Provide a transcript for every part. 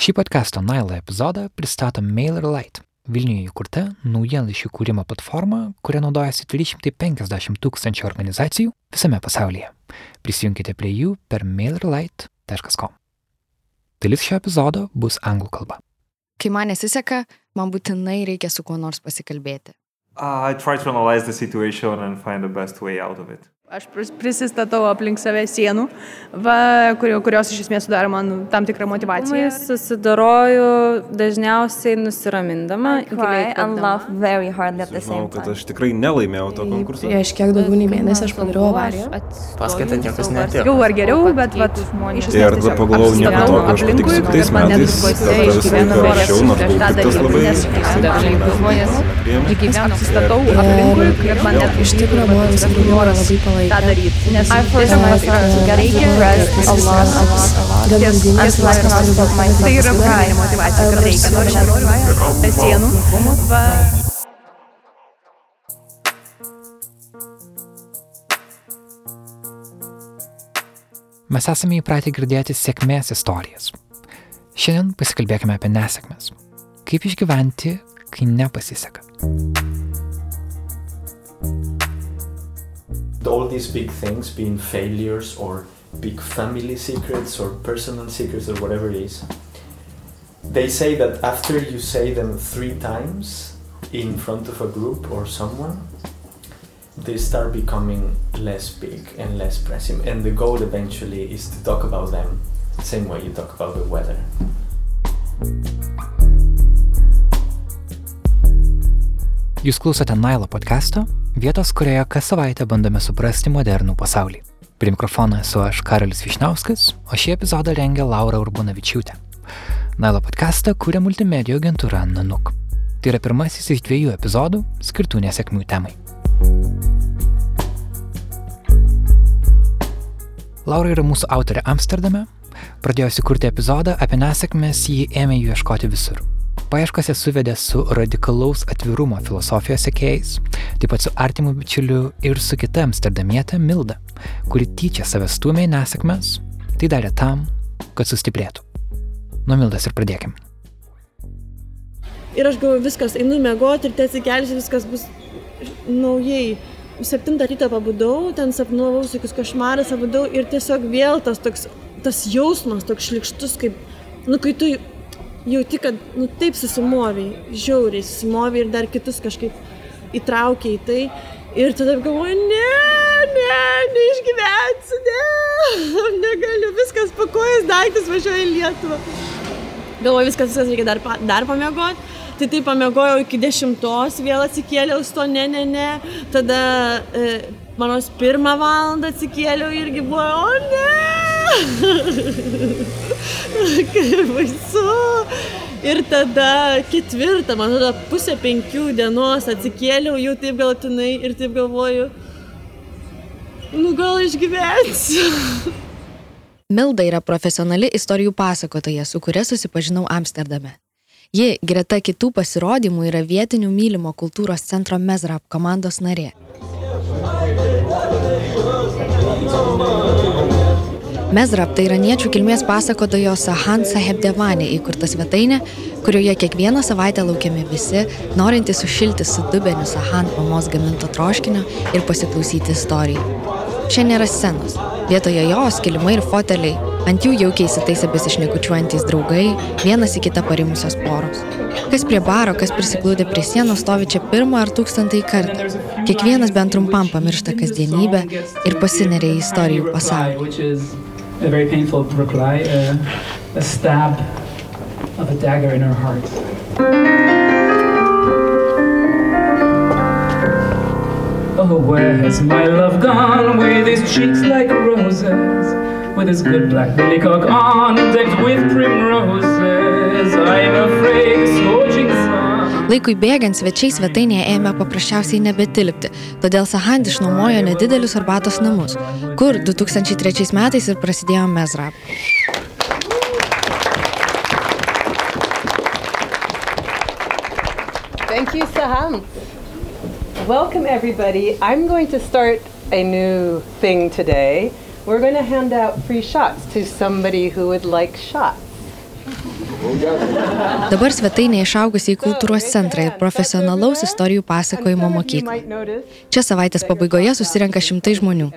Šį podcast'o Nailo epizodą pristato MailerLite, Vilniuje įkurta naujienlaiškių kūrimo platforma, kuria naudojasi 350 tūkstančių organizacijų visame pasaulyje. Prisijunkite prie jų per mailerlite.com. Dalis šio epizodo bus anglų kalba. Kai man nesiseka, man būtinai reikia su kuo nors pasikalbėti. Uh, I try to analyze the situation and find the best way out of it. Aš pris- prisistatau aplink save sienų, va, kurio, kurios iš esmės sudaro man tam tikrą motivaciją. Susidoroju dažniausiai nusiramindama. cry giliai and įkvėpdama. laugh very hard at the Žinau, same kad aš tikrai nelaimėjau to konkurso. Prieš kiek daugiau nei mėnesį aš padariau avariją. Paskaita niekas netiko. Jau ar geriau, bet vat, iš esmės Ir tada pagalvojau, nieko tokio, aš aplinkui, patiksiu kitais kad man net metais, rašiau, nors buvau piktas labai. žmonės Priėmė. apsistatau aplinkui, kad man net Iš tikrųjų, buvo draugai labai tą daryti. Nes tiesiog myself to get depressed a lot, a lot, a lot. Dėl Until I cannot stop Tai yra to pagrindinė motivacija, kad reikia, nors nenoriu, be sienų. Va, Mes esame įpratę girdėti sėkmės istorijas. Šiandien pasikalbėkime apie nesėkmes. Kaip išgyventi, kai nepasiseka. All these big things, being failures or big family secrets or personal secrets or whatever it is, they say that after you say them three times in front of a group or someone, they start becoming less big and less pressing. And the goal eventually is to talk about them the same way you talk about the weather. Jūs klausote Nailo podcast'o, vietos, kurioje kas savaitę bandome suprasti modernų pasaulį. Prie mikrofono esu aš Karolis Višnauskas, o šį epizodą rengia Laura Urbonavičiūtė. Nailo podcast'ą kūrė multimedijų agentūra Nanuk. Tai yra pirmasis iš dviejų epizodų skirtų nesėkmių temai. Laura yra mūsų autorė Amsterdame. Pradėjusi kurti epizodą apie nesėkmės, ji ėmė jų ieškoti visur. Paieškose suvedė su radikalaus atvirumo filosofijos sekėjais, taip pat su artimu bičiuliu ir su kita amsterdamietė Milda, kuri tyčia save stumė į nesėkmes, tai darė tam, kad sustiprėtų. Nuo Mildas ir pradėkim. Ir aš galvoju, viskas, einu mėgoti ir atsikelsiu, viskas bus naujai. Septintą rytą pabudau, ten sapnuovau visokius košmarus, pabudau ir tiesiog vėl tas toks, tas jausmas toks šlikštus, kaip, nu, kai tu jauti, kad, nu, taip susimoviai, žiauriai susimoviai ir dar kitus kažkaip įtraukiai į tai. Ir tada galvoju, ne, ne, neišgyvensiu, ne, negaliu, viskas pakojas daiktas važiuoja į Lietuvą. Galvoju, viskas, viskas reikia dar, dar pamiegoti. Tai taip pamiegojau iki dešimtos, vėl atsikėliau su to, ne, ne, ne. Tada e, mano pirmą valandą atsikėliau irgi buvo, o ne. Kaip baisu. Ir tada ketvirtą, man atrodo, pusę penkių dienos atsikėliau jau taip galutinai ir taip galvoju, nu gal išgyvensiu. Milda yra profesionali istorijų pasakotoja, su kuria susipažinau Amsterdame. Ji, greta kitų pasirodymų, yra vietinių mylimo kultūros centro Mezrap komandos narė. Mezrap tai iraniečių kilmės pasakotojo Sahan Sahebdevanė įkurta svetainė, kurioje kiekvieną savaitę laukiami visi, norintys sušilti su dubeniu Sahan mamos gaminto troškinio ir pasiklausyti istorijų. Čia nėra scenos. Vietoje jos kilimai ir foteliai, ant jų jaukiai įsitaisę besišnekučiuojantys draugai, vienas į kitą parimusios poros. Kas prie baro, kas prisiglūdė prie sienos stovi čia pirmą ar tūkstantąjį kartą. Kiekvienas bent trumpam pamiršta kasdienybę ir pasineria į istorijų pasaulį. A very painful reply, uh, a stab of a dagger in her heart. Oh, where has my love gone with his cheeks like roses, with his good black billycock on, decked with primroses? I'm afraid scorching. Laikui bėgant svečiai svetainėje ėmė paprasčiausiai nebetilpti, todėl Sahand išnuomojo nedidelius arbatos namus, kur 2003 metais ir prasidėjo Mezrap. Thank you, Saham. Welcome, everybody. I'm going to start a new thing today. We're going to hand out free shots to somebody who would like shots. Dabar svetainė išaugusi į kultūros centrą ir profesionalaus istorijų pasakojimo mokyklą. Čia savaitės pabaigoje susirenka šimtai žmonių.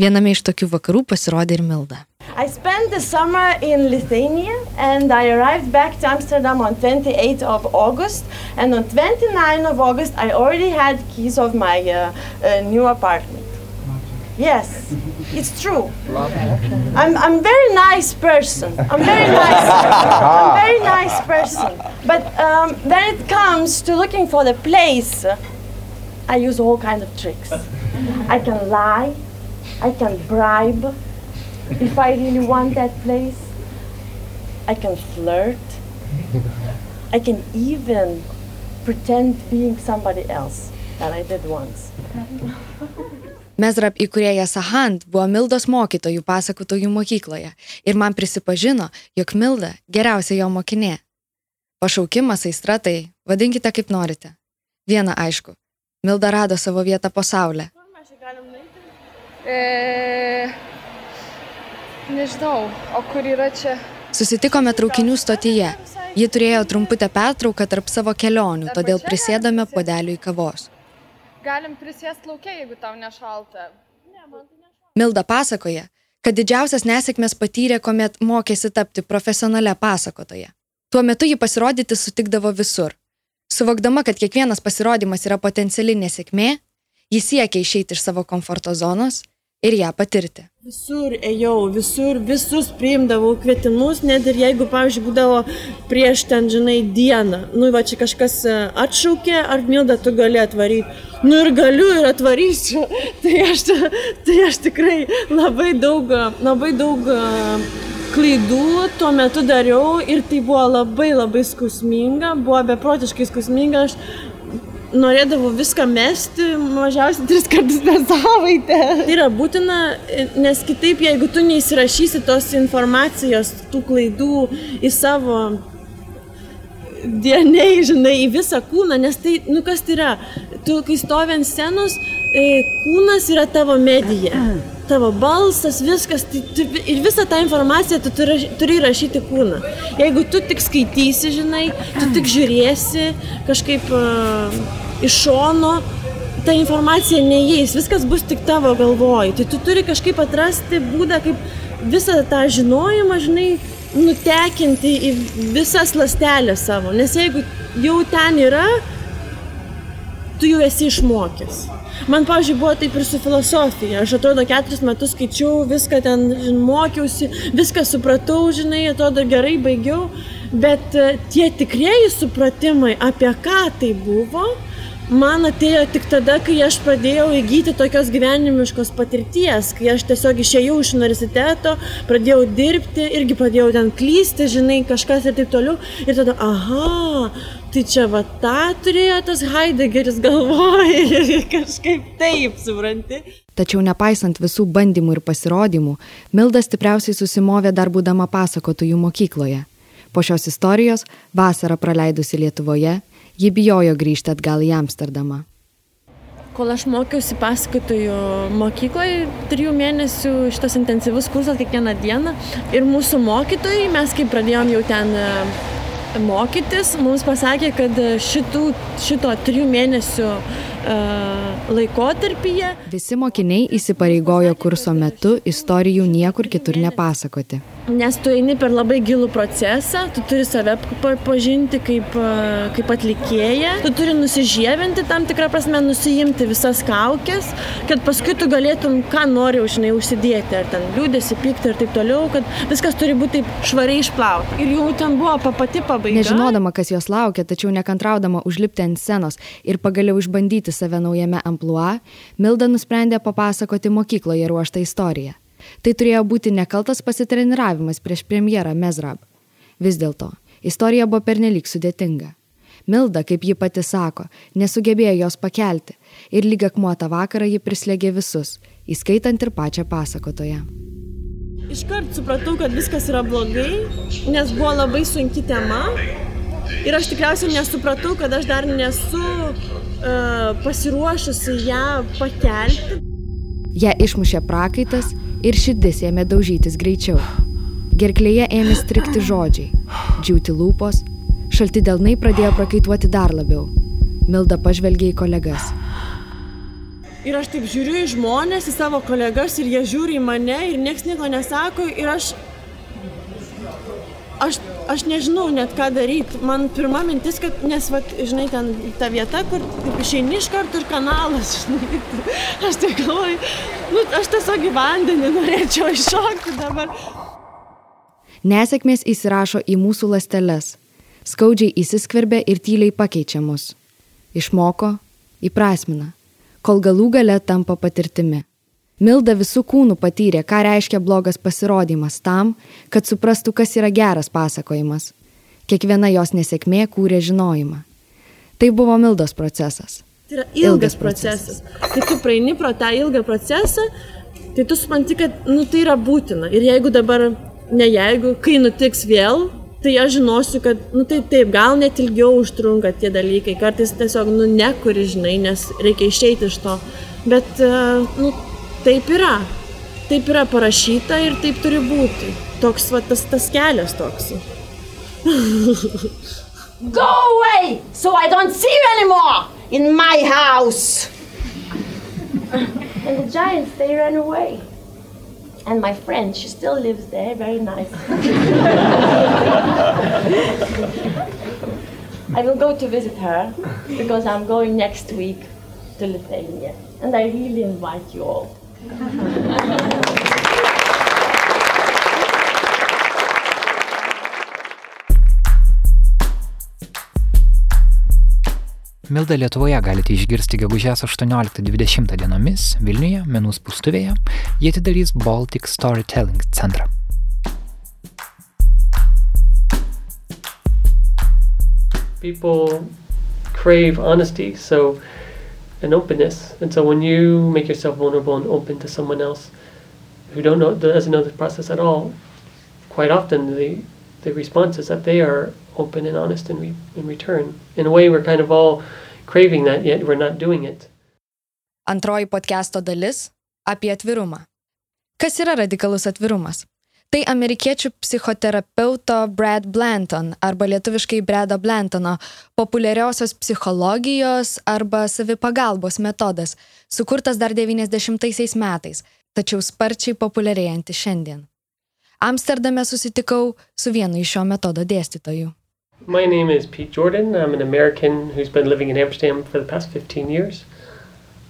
Viename iš tokių vakarų pasirodė ir Milda. I spent the summer in Lithuania and I arrived back to Amsterdam on 28th of August. And on 29th of August, I already had keys of my uh, uh. Yes, it's true. I'm I'm very nice person. I'm very nice. I'm very nice person. But um, when it comes to looking for the place, I use all kind of tricks. I can lie. I can bribe. If I really want that place, I can flirt. I can even pretend being somebody else that I did once. Mezrap įkūrėja Sahant buvo Mildos mokytojų pasakotojų mokykloje ir man prisipažino, jog Milda geriausia jo mokinė. Pašaukimas aistra tai, vadinkite kaip norite. Viena aišku, Milda rado savo vietą po saulę. E, nežinau, o kur yra čia? Susitikome traukinių stotyje. Ji turėjo trumputę pertrauką tarp savo kelionių, todėl prisėdame podeliui kavos. Galim prisėsti laukia, jeigu tau nešalta. Milda pasakoja, kad didžiausias nesėkmės patyrė, kuomet mokėsi tapti profesionale pasakotoje. Tuo metu ji pasirodyti sutikdavo visur. Suvokdama, kad kiekvienas pasirodymas yra potenciali nesėkmė, ji siekia išeiti iš savo komforto zonos ir ją patirti. Visur ėjau, visur, visus priimdavau kvietimus, net ir jeigu, pavyzdžiui, būdavo prieš ten, žinai, dieną. Nu, va čia kažkas e, atšaukė, ar milda tu gali atvaryti. Nu ir galiu ir atvarysiu. Tai aš, tai aš tikrai labai daug, labai daug e, klaidų tuo metu dariau ir tai buvo labai labai skausminga, buvo beprotiškai skausminga. Aš norėdavau viską mesti mažiausiai tris kartus per savaitę. Tai yra būtina, nes kitaip, jeigu tu neįsirašysi tos informacijos, tų klaidų į savo DNA, žinai, į visą kūną, nes tai, nu kas tai yra, tu kai stovi ant scenos, e, kūnas yra tavo medija, tavo balsas, viskas, tai, tu, ir visą tą informaciją tu turi, turi rašyti kūną. Jeigu tu tik skaitysi, žinai, tu tik žiūrėsi kažkaip uh, iš šono, ta informacija neįeis, viskas bus tik tavo galvoj. Tai tu turi kažkaip atrasti būdą, kaip visą tą žinojimą, žinai, nutekinti į visas lastelės savo. Nes jeigu jau ten yra, tu jau esi išmokęs. Man, pavyzdžiui, buvo taip ir su filosofija. Aš atrodo, keturis metus skaičiau, viską ten žin, mokiausi, viską supratau, žinai, atrodo, gerai baigiau. Bet e, tie tikrieji supratimai, apie ką tai buvo, man atėjo tik tada, kai aš pradėjau įgyti tokios gyvenimiškos patirties, kai aš tiesiog išėjau iš universiteto, pradėjau dirbti, irgi pradėjau ten klysti, žinai, kažkas ir taip toliau. Ir tada, aha, tai čia va tą turėjo tas Heideggeris galvoja ir kažkaip taip, supranti. Tačiau nepaisant visų bandymų ir pasirodymų, Milda stipriausiai susimovė dar būdama pasakotojų mokykloje. Po šios istorijos, vasarą praleidusi Lietuvoje, ji bijojo grįžti atgal į Amsterdamą. Kol aš mokiausi pasakotojų mokykloje, trijų mėnesių šitas intensyvus kursas kiekvieną dieną. Ir mūsų mokytojai, mes kai pradėjom jau ten e, mokytis, mums pasakė, kad šitų, šito trijų mėnesių laikotarpyje. Visi mokiniai įsipareigojo kurso metu istorijų niekur kitur nepasakoti. Nes tu eini per labai gilų procesą, tu turi save pažinti kaip, kaip atlikėja, tu turi nusižievinti tam tikrą prasme, nusijimti visas kaukės, kad paskui tu galėtum, ką nori užnai užsidėti, ar ten liūdėsi, pykti ir taip toliau, kad viskas turi būti taip švariai išplauta. Ir jau ten buvo pati pabaiga. Nežinodama, kas jos laukia, tačiau nekantraudama užlipti ant scenos ir pagaliau išbandyti save naujame amplua, Milda nusprendė papasakoti mokykloje ruoštą istoriją. Tai turėjo būti nekaltas pasitreniravimas prieš premjerą Mezrab. Vis dėlto, istorija buvo pernelyg sudėtinga. Milda, kaip ji pati sako, nesugebėjo jos pakelti ir lyg akmuotą vakarą ji prislėgė visus, įskaitant ir pačią pasakotoją. Iškart supratau, kad viskas yra blogai, nes buvo labai sunki tema ir aš tikriausiai nesupratau, kad aš dar nesu uh, pasiruošusi ją pakelti. Ja išmušė prakaitas ir širdis ėmė daužytis greičiau. Gerklėje ėmė strikti žodžiai. Džiūti lūpos, šalti delnai pradėjo prakaituoti dar labiau. Milda pažvelgė į kolegas. Ir aš taip žiūriu į žmonės, į savo kolegas ir jie žiūri į mane ir niekas nieko nesako ir aš... Aš, nežinau net ką daryti. Man pirma mintis, kad, nes, va, žinai, ten ta vieta, kur išeini iš karto ir kanalas, žinai. Aš tai galvoju, nu, aš tiesiog į vandenį norėčiau iššokti dabar. Nesėkmės įsirašo į mūsų lasteles. Skaudžiai įsiskverbia ir tyliai pakeičia mus. Išmoko, įprasmina, kol galų gale tampa patirtimi. Milda visų kūnų patyrė, ką reiškia blogas pasirodymas tam, kad suprastų, kas yra geras pasakojimas. Kiekviena jos nesėkmė kūrė žinojimą. Tai buvo Mildos procesas. Tai yra ilgas, ilgas procesas. procesas. Kai tu praeini pro tą ilgą procesą, tai tu supranti, kad nu, tai yra būtina. Ir jeigu dabar, ne jeigu, kai nutiks vėl, tai aš žinosiu, kad, nu tai taip, gal net ilgiau užtrunka tie dalykai. Kartais tiesiog, nu, nekuri, žinai, nes reikia išeiti iš to. Bet, uh, nu, taip yra. Taip yra parašyta ir taip turi būti. Toks va tas, tas kelias toks. Go away so I don't see you anymore in my house. and the giants, they ran away. And my friend, she still lives there, very nice. I will go to visit her because I'm going next week to Lithuania. And I really invite you all. Mildą Lietuvoje galite išgirsti gegužės 18-20 dienomis Vilniuje, menų spustuvėje. Jie atidarys Baltic Storytelling centrą. People crave honesty, so and openness. And so when you make yourself vulnerable and open to someone else who don't know doesn't know the process at all, quite often the the response is that they are open and honest in, re, in return. In a way, we're kind of all craving that, yet we're not doing it. Antroji podcast'o dalis - apie atvirumą. Kas yra radikalus atvirumas? Tai amerikiečių psichoterapeuto Brad Blanton arba lietuviškai Brado Blantono populiariosios psichologijos arba savipagalbos metodas, sukurtas dar 90 metais, tačiau sparčiai populiarėjantis šiandien. Amsterdame susitikau su vienu iš šio metodo dėstytojų. My name is Pete Jordan. I'm an American who's been living in Amsterdam for the past 15 years.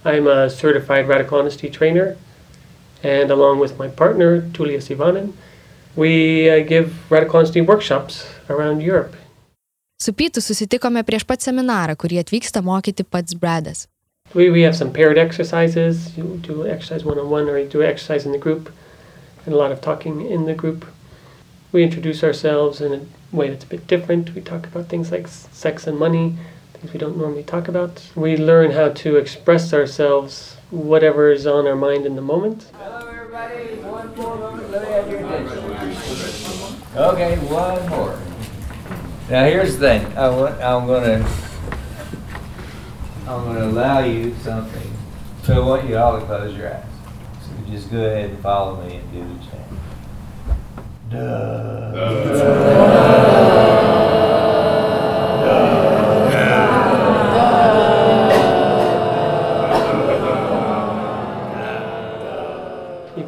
I'm a certified radical honesty trainer, and along with my partner, Tulia Sivanen, we uh, give radical honesty workshops around Europe. Su Pytu susitikome prieš pat seminarą, kurį atvyksta mokyti pats Bradas. We, we have some paired exercises. You do exercise one on one or you do exercise in the group, and a lot of talking in the group. We introduce ourselves in a way that's a bit different. We talk about things like sex and money, things we don't normally talk about. We learn how to express ourselves, whatever is on our mind in the moment. Okay, one more. Now here's the thing. I want, I'm gonna I'm gonna allow you something. So I want you all to close your eyes. So just go ahead and follow me and do the chant. Duh.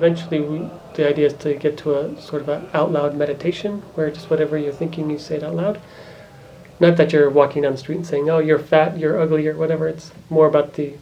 Eventually, we, the idea is to get to a sort of an out loud meditation where just whatever you're thinking, you say it out loud. Not that you're walking down the street and saying, oh, you're fat, you're ugly, or whatever. It's more about the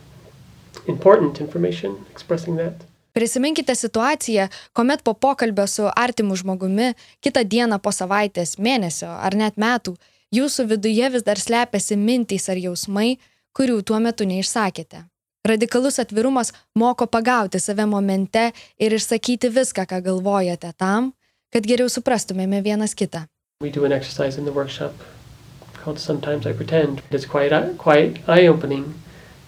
important information, expressing that. Prisiminkite situaciją, kuomet po pokalbio su artimu žmogumi kitą dieną po savaitės, mėnesio ar net metų jūsų viduje vis dar slepiasi mintys ar jausmai, kurių tuo metu neišsakėte. Radikalus atvirumas moko pagauti save momente ir išsakyti viską, ką galvojate tam, kad geriau suprastumėme vienas kitą. We do an exercise in the workshop called Sometimes I Pretend. It's quite, uh, quite eye opening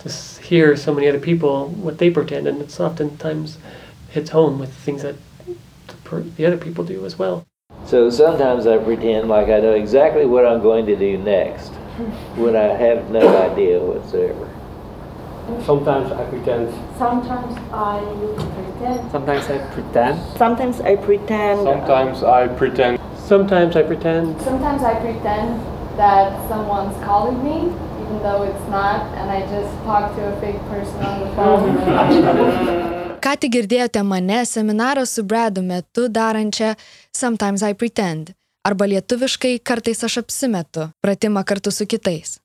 to hear so many other people what they pretend, and it's oftentimes hits home with things that the, the other people do as well. So sometimes I pretend like I know exactly what I'm going to do next when I have no idea whatsoever. Sometimes I pretend. Sometimes I pretend. Sometimes I pretend. Sometimes I pretend. Sometimes I pretend. Sometimes I pretend. Sometimes I pretend that someone's calling me, even though it's not, and I just talk to a fake person on the phone. Ką tik girdėjote mane seminaro su Bradu metu darančią Sometimes I Pretend arba lietuviškai kartais aš apsimetu pratimą kartu su kitais.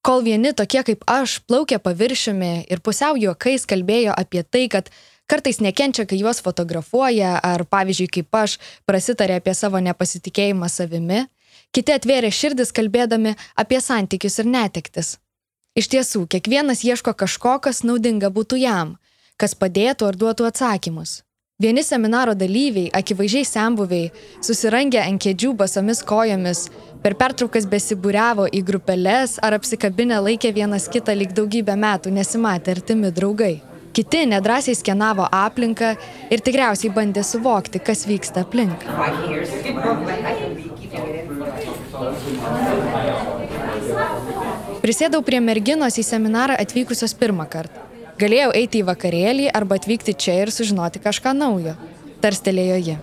Kol vieni tokie kaip aš plaukė paviršiumi ir pusiau juokais kalbėjo apie tai, kad kartais nekenčia, kai juos fotografuoja, ar pavyzdžiui, kaip aš prasitarė apie savo nepasitikėjimą savimi, kiti atvėrė širdis kalbėdami apie santykius ir netektis. Iš tiesų, kiekvienas ieško kažko, kas naudinga būtų jam, kas padėtų ar duotų atsakymus. Vieni seminaro dalyviai, akivaizdžiai sembuviai, susirangę ant kėdžių basomis kojomis, per pertraukas besibūriavo į grupeles ar apsikabinę laikė vienas kitą lyg daugybę metų nesimatę artimi draugai. Kiti nedrasiai skenavo aplinką ir tikriausiai bandė suvokti, kas vyksta aplink. Prisėdau prie merginos į seminarą atvykusios pirmą kartą. Galėjau eiti į vakarėlį arba atvykti čia ir sužinoti kažką naujo, tarstelėjo ji.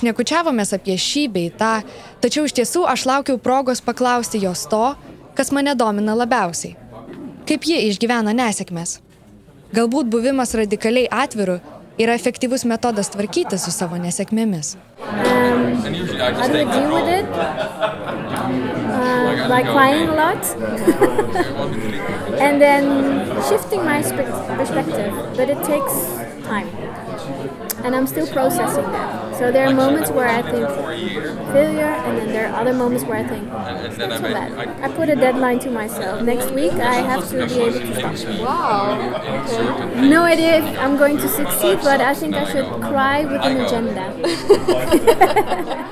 Šnekučiavomės apie šį bei tą, tačiau iš tiesų aš laukiau progos paklausti jos to, kas mane domina labiausiai. Kaip ji išgyvena nesėkmės? Galbūt buvimas radikaliai atviru yra efektyvus metodas tvarkyti su savo nesėkmėmis. Um, how and then shifting my spe- perspective. But it takes time. And I'm still processing that. So there are moments where I think failure, and then there are other moments where I think it's not so bad. I put a deadline to myself. Next week I have to be able to stop. Wow. No idea if I'm going to succeed, but I think I should cry with an agenda.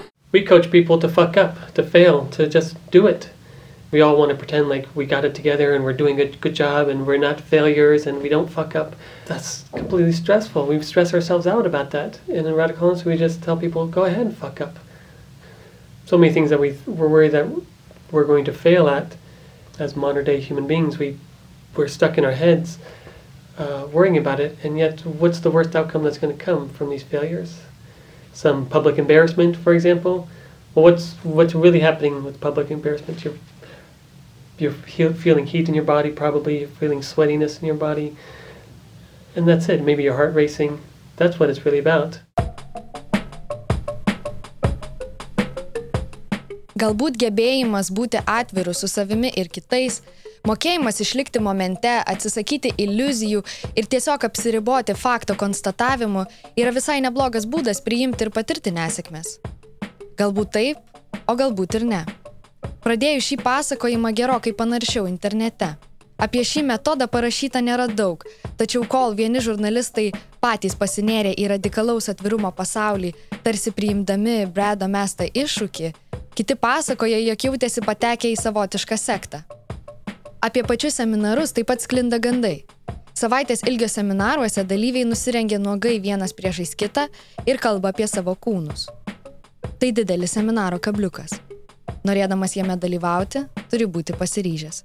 We coach people to fuck up, to fail, to just do it. We all want to pretend like we got it together and we're doing a good job and we're not failures and we don't fuck up. That's completely stressful. We stress ourselves out about that. And in radicalism, we just tell people, go ahead and fuck up. So many things that we we're worried that we're going to fail at as modern day human beings. We we're stuck in our heads uh, worrying about it, and yet, what's the worst outcome that's going to come from these failures? Some public embarrassment, for example. Well, what's what's really happening with public embarrassment? You're you're he- feeling heat in your body, probably you're feeling sweatiness in your body, and that's it. Maybe your heart racing. That's what it's really about. Galbūt gebėjimas būti atviru su savimi ir kitais, mokėjimas išlikti momente, atsisakyti iliuzijų ir tiesiog apsiriboti fakto konstatavimu yra visai neblogas būdas priimti ir patirti nesėkmės. Galbūt taip, o galbūt ir ne. Pradėjus šį pasakojimą gerokai panaršiau internete. Apie šį metodą parašyta nėra daug, tačiau kol vieni žurnalistai patys pasinėrė į radikalaus atvirumo pasaulį, tarsi priimdami Brado mestą iššūkį, kiti pasakoja, jog jautėsi patekę į savotišką sektą. Apie pačius seminarus taip pat sklinda gandai. Savaitės ilgio seminaruose dalyviai nusirengė nuogai vienas priešais kitą ir kalba apie savo kūnus. Tai didelis seminaro kabliukas. Norėdamas jame dalyvauti, turi būti pasiryžęs.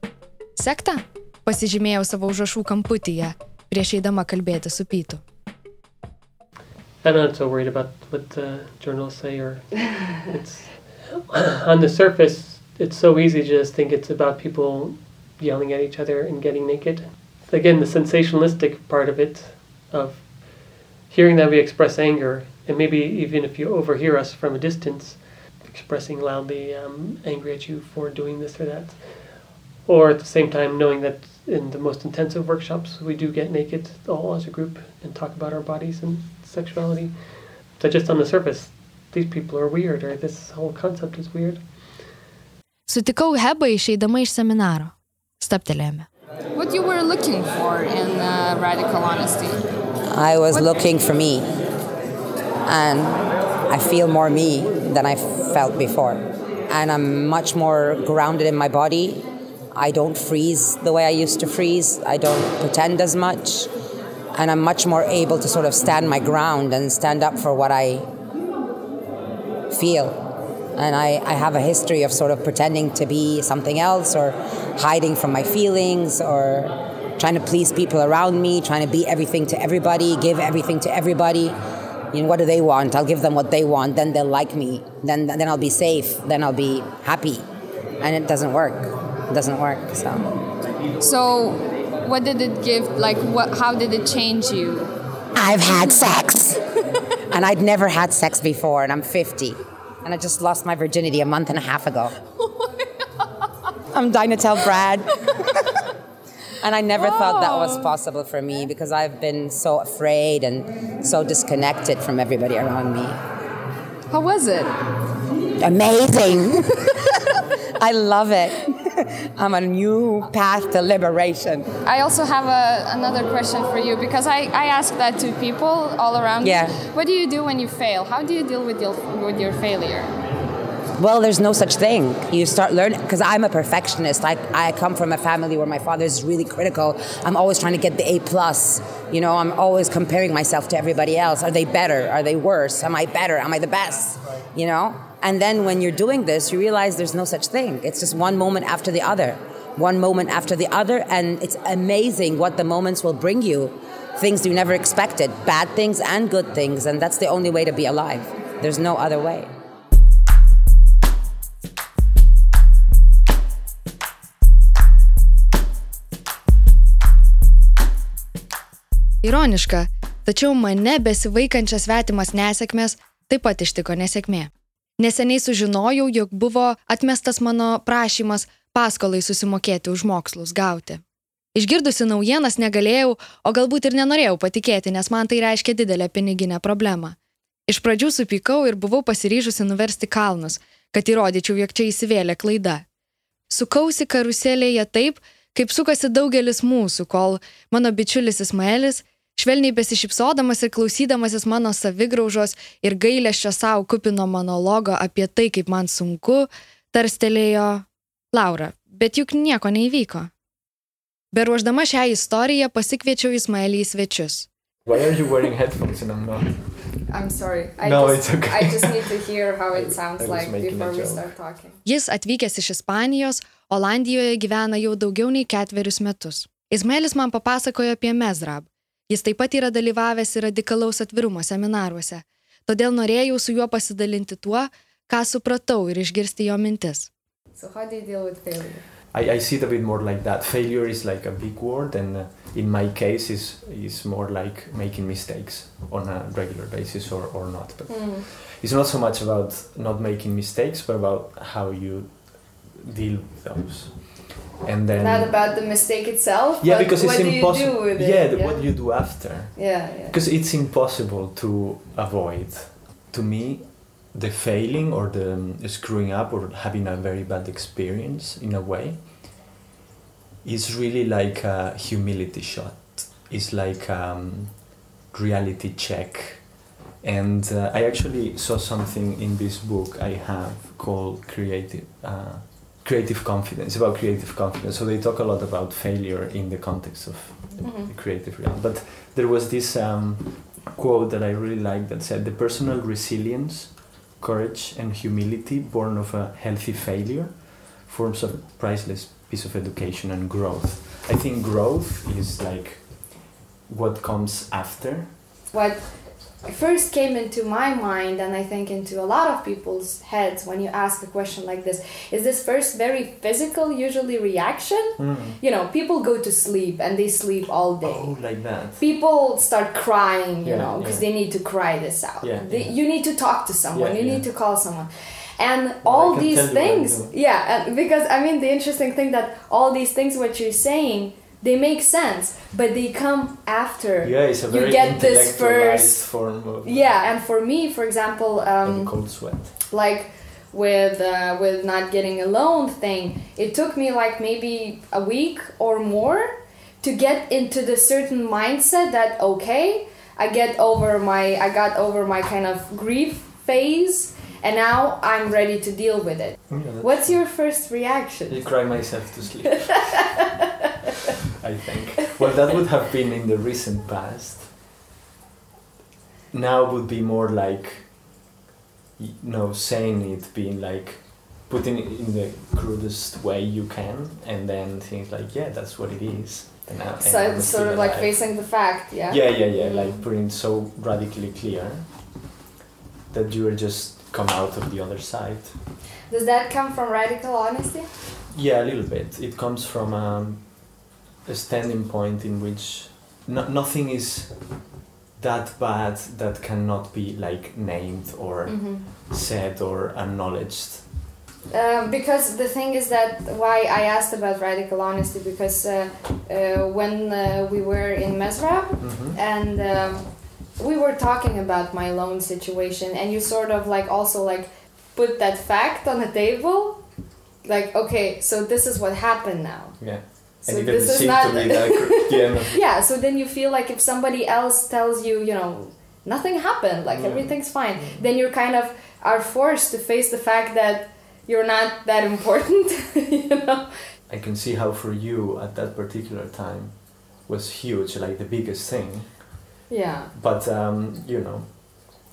Sekta? Pasižymėjau savo užrašų kamputyje, prieš eidama kalbėti su Pytu. I'm not so worried about what the journalists say, or it's on the surface. It's so easy to just think it's about people yelling at each other and getting naked. Again, the sensationalistic part of it, of hearing that we express anger, and maybe even if you overhear us from a distance, expressing loudly um, angry at you for doing this or that, or at the same time knowing that in the most intensive workshops we do get naked all as a group and talk about our bodies and sexuality. But just on the surface, these people are weird, or this whole concept is weird. Sutikau Hebą išeidama iš seminaro. Staptelėjome. What you were looking for in uh, radical honesty? I was looking for me. And I feel more me than I felt before. And I'm much more grounded in my body. I don't freeze the way I used to freeze. I don't pretend as much. And I'm much more able to sort of stand my ground and stand up for what I feel. And I, I have a history of sort of pretending to be something else or hiding from my feelings or trying to please people around me, trying to be everything to everybody, give everything to everybody. You know, what do they want? I'll give them what they want. Then they'll like me. Then then I'll be safe. Then I'll be happy. And it doesn't work. It doesn't work. So So, what did it give? Like, what? How did it change you? I've had sex. and I'd never had sex before, and I'm 50. And I just lost my virginity a month and a half ago. I'm dying to tell Brad. And I never thought that was oh. possible for me because I've been so afraid and so disconnected from everybody around me. How was it? Amazing. I love it. I'm on a new path to liberation. I also have a, another question for you because I, I ask that to people all around. Yeah. Me. What do you do when you fail? How do you deal with your with your failure? Well, there's no such thing. You start learning because I'm a perfectionist. I, I come from a family where my father is really critical. I'm always trying to get the A plus. You know, I'm always comparing myself to everybody else. Are they better? Are they worse? Am I better? Am I the best? You know. And then when you're doing this, you realize there's no such thing. It's just one moment after the other, one moment after the other, and it's amazing what the moments will bring you. Things you never expected, bad things and good things, and that's the only way to be alive. There's no other way. Ironiška, tačiau mane besivaikančias svetimas nesėkmės taip pat ištiko nesėkmė. Neseniai sužinojau, jog buvo atmestas mano prašymas paskolai susimokėti už mokslus gauti. Išgirdusi naujienas negalėjau, o galbūt ir nenorėjau patikėti, nes man tai reiškia didelę piniginę problemą. Iš pradžių supykau ir buvau pasiryžusi nuversti kalnus, kad įrodyčiau, jog čia įsivėlė klaida. Sukausi karuselėje taip, kaip sukasi daugelis mūsų, kol mano bičiulis Ismaelis švelniai besišypsodamas ir klausydamasis mano savigraužos ir gailėščio savo kupino monologo apie tai, kaip man sunku, tarstelėjo Laura, bet juk nieko neįvyko. Beruoždama šią istoriją pasikviečiau Ismaelį į svečius. Why are you wearing headphones and I'm not? I'm sorry. I No, just, it's okay. I just need to hear how it sounds like before we start talking. Jis atvykęs iš Ispanijos, Olandijoje gyvena jau daugiau nei ketverius metus. Ismaelis man papasakojo apie Mezrab. Jis taip pat yra dalyvavęs ir radikalaus atvirumo seminaruose. Todėl norėjau su juo pasidalinti tuo, ką supratau ir išgirsti jo mintis. So how do you deal with failure? I, I see it a bit more like that. Failure is like a big word, and uh, in my case, is is more like making mistakes on a regular basis or, or not. But Mm. it's not so much about not making mistakes, but about how you deal with those. And then Not about the mistake itself, yeah, but because what it's do you impossible. do with it? Yeah, what you do after. Yeah, yeah. Because it's impossible to avoid. To me, the failing or the um, screwing up or having a very bad experience in a way is really like a humility shot. It's like um, reality check. And uh, I actually saw something in this book I have called creative uh, creative confidence about creative confidence. So they talk a lot about failure in the context of the creative realm. But there was this um, quote that I really liked that said, "The personal resilience, courage, and humility born of a healthy failure forms a priceless piece of education and growth." I think growth is like what comes after What first came into my mind, and I think into a lot of people's heads when you ask a question like this, is this first very physical, usually reaction. Mm. You know, people go to sleep and they sleep all day. Oh, like that. People start crying, you Yeah, know, because yeah. they need to cry this out. Yeah, They, yeah. You need to talk to someone. Yeah, you need to call someone. And Well, all these tell you what I things, yeah, because I mean, the interesting thing that all these things, what you're saying, they make sense, but they come after Yeah, it's a very you get this first. form of Yeah, and for me, for example, um, cold sweat. like with uh, with not getting a loan thing it took me like maybe a week or more to get into the certain mindset that okay i get over my i got over my kind of grief phase and now i'm ready to deal with it Yeah, what's your first reaction You cry myself to sleep. I think. Well, that would have been in the recent past. Now would be more like, you know, saying it, being like, putting it in the crudest way you can, and then things like, yeah, that's what it is. And now, and so it's sort of like alive. facing the fact yeah Yeah, yeah, yeah. Like putting it so radically clear, that you are just come out of the other side. Does that come from radical honesty? Yeah, a little bit. It comes from um, a standing point in which no, nothing is that bad that cannot be like named or Mhm. said or acknowledged. Um, because the thing is that why I asked about radical honesty because uh, uh, when uh, we were in Mesrab Mhm. and um, we were talking about my loan situation and you sort of like also like put that fact on the table like okay so this is what happened now Yeah. So and you this didn't is seem not- to be that at the end of yeah so then you feel like if somebody else tells you you know nothing happened like Yeah. everything's fine then you're kind of are forced to face the fact that you're not that important you know I can see how for you at that particular time was huge, like the biggest thing. yeah But um, you know,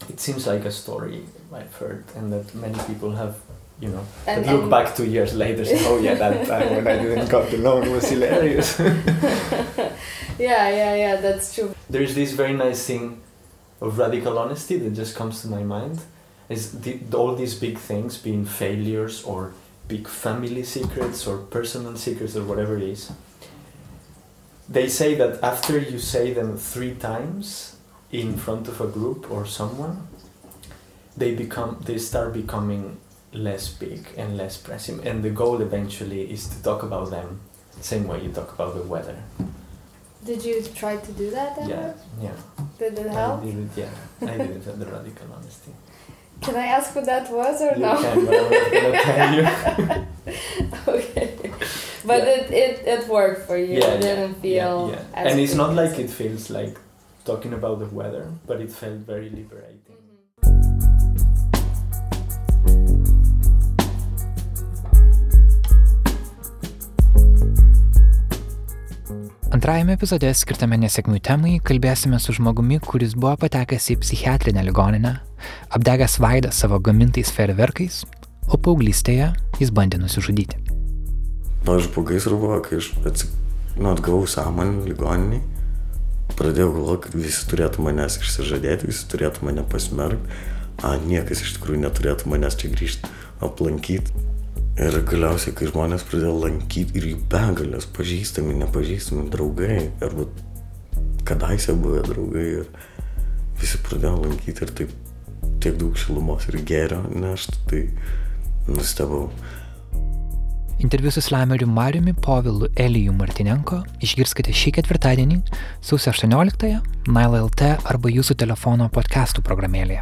it seems like a story I've heard, and that many people have, you know, And- look and- back two years later. Say, oh yeah, that time when I didn't got the loan was hilarious. yeah yeah yeah that's true There's this very nice thing of radical honesty that just comes to my mind. Is the, all these big things being failures or big family secrets or personal secrets or whatever it is. They say that after you say them three times in front of a group or someone, they become they start becoming less big and less pressing. And the goal eventually is to talk about them same way you talk about the weather. did you try to do that ever? Yeah, yeah. did it I help did it, yeah. I did it at the radical honesty. can i ask what that was or You no can, but I'm not tell you. okay but Yeah. it, it it worked for you yeah, it didn't yeah, feel yeah, yeah. And it's not like it feels like talking about the weather, but it felt very liberating. Antrajame epizode skirtame nesėkmių temai kalbėsime su žmogumi, kuris buvo patekęs į psichiatrinę ligoninę, apdegęs veidą savo gamintais ferverkais, o paauglystėje jis bandė nusižudyti. Pavyzdžiui, po gaisro buvo, kai aš atsik... nu, atgavau sąmonę ligoniniai, pradėjau galvoti, kad visi turėtų manęs išsižadėti, visi turėtų mane pasmerkti, a, niekas iš tikrųjų neturėtų manęs čia grįžti aplankyti. Ir galiausiai, kai žmonės pradėjo lankyti ir jų begalės, pažįstami, nepažįstami draugai, arba kadaise buvę draugai, ir visi pradėjo lankyti ir taip tiek daug šilumos ir gėrio nešti, tai nustebau. Interviu su slameriu Mariumi Povilu Elijų Martinenko išgirskite šį ketvirtadienį, sausio 18-ąją, Naila LT arba jūsų telefono podcastų programėlėje.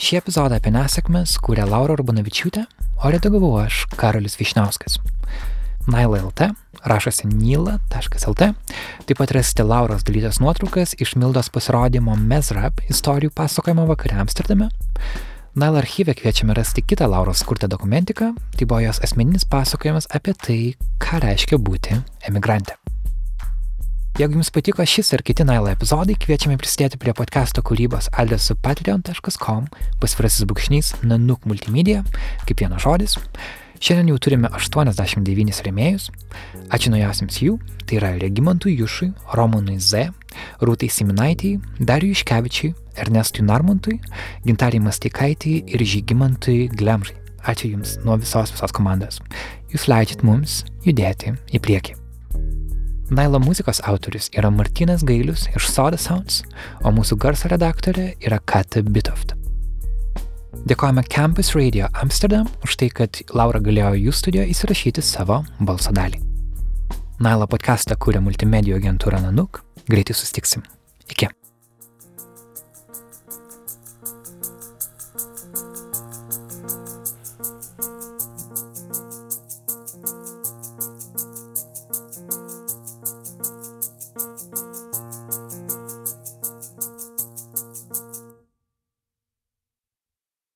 Šį epizodą apie nesėkmes kūrė Laura Urbanavičiūtė, o redagavau aš, Karolis Višniauskas. Naila LT, rašosi nila.lt, taip pat rasite Lauros dalytas nuotraukas iš Mildos pasirodymo Mezrab istorijų pasakojimo vakare Amsterdame. Nail archyve kviečiame rasti kitą Lauros skurtą dokumentiką, tai buvo jos asmeninis pasakojimas apie tai, ką reiškia būti emigrante. Jeigu jums patiko šis ar kiti Nailo epizodai, kviečiame prisidėti prie podcast'o kūrybos adresu patreon.com pasvirasis brūkšnys nanuk multimedia, kaip vienas žodis. Šiandien jau turime 89 rėmėjus. Ačiū naujausiams jų, tai yra Regimantui Jušui, Romanui Z, Rūtai Siminaitijai, Dariui Iškevičiui, Ernestui Narmontui, Gintarijai Mastikaitijai ir Žygimantui Glemžai. Ačiū Jums nuo visos visos komandos. Jūs leidžiat mums judėti į priekį. Nailo muzikos autorius yra Martinas Gailius iš Soda Sounds, o mūsų garso redaktorė yra Kata Bitoft. Dėkojame Campus Radio Amsterdam už tai, kad Laura galėjo jų studijoje įsirašyti savo balso dalį. Nailo podcastą kūrė multimedijų agentūra Nanuk. Greitai sustiksim. Iki.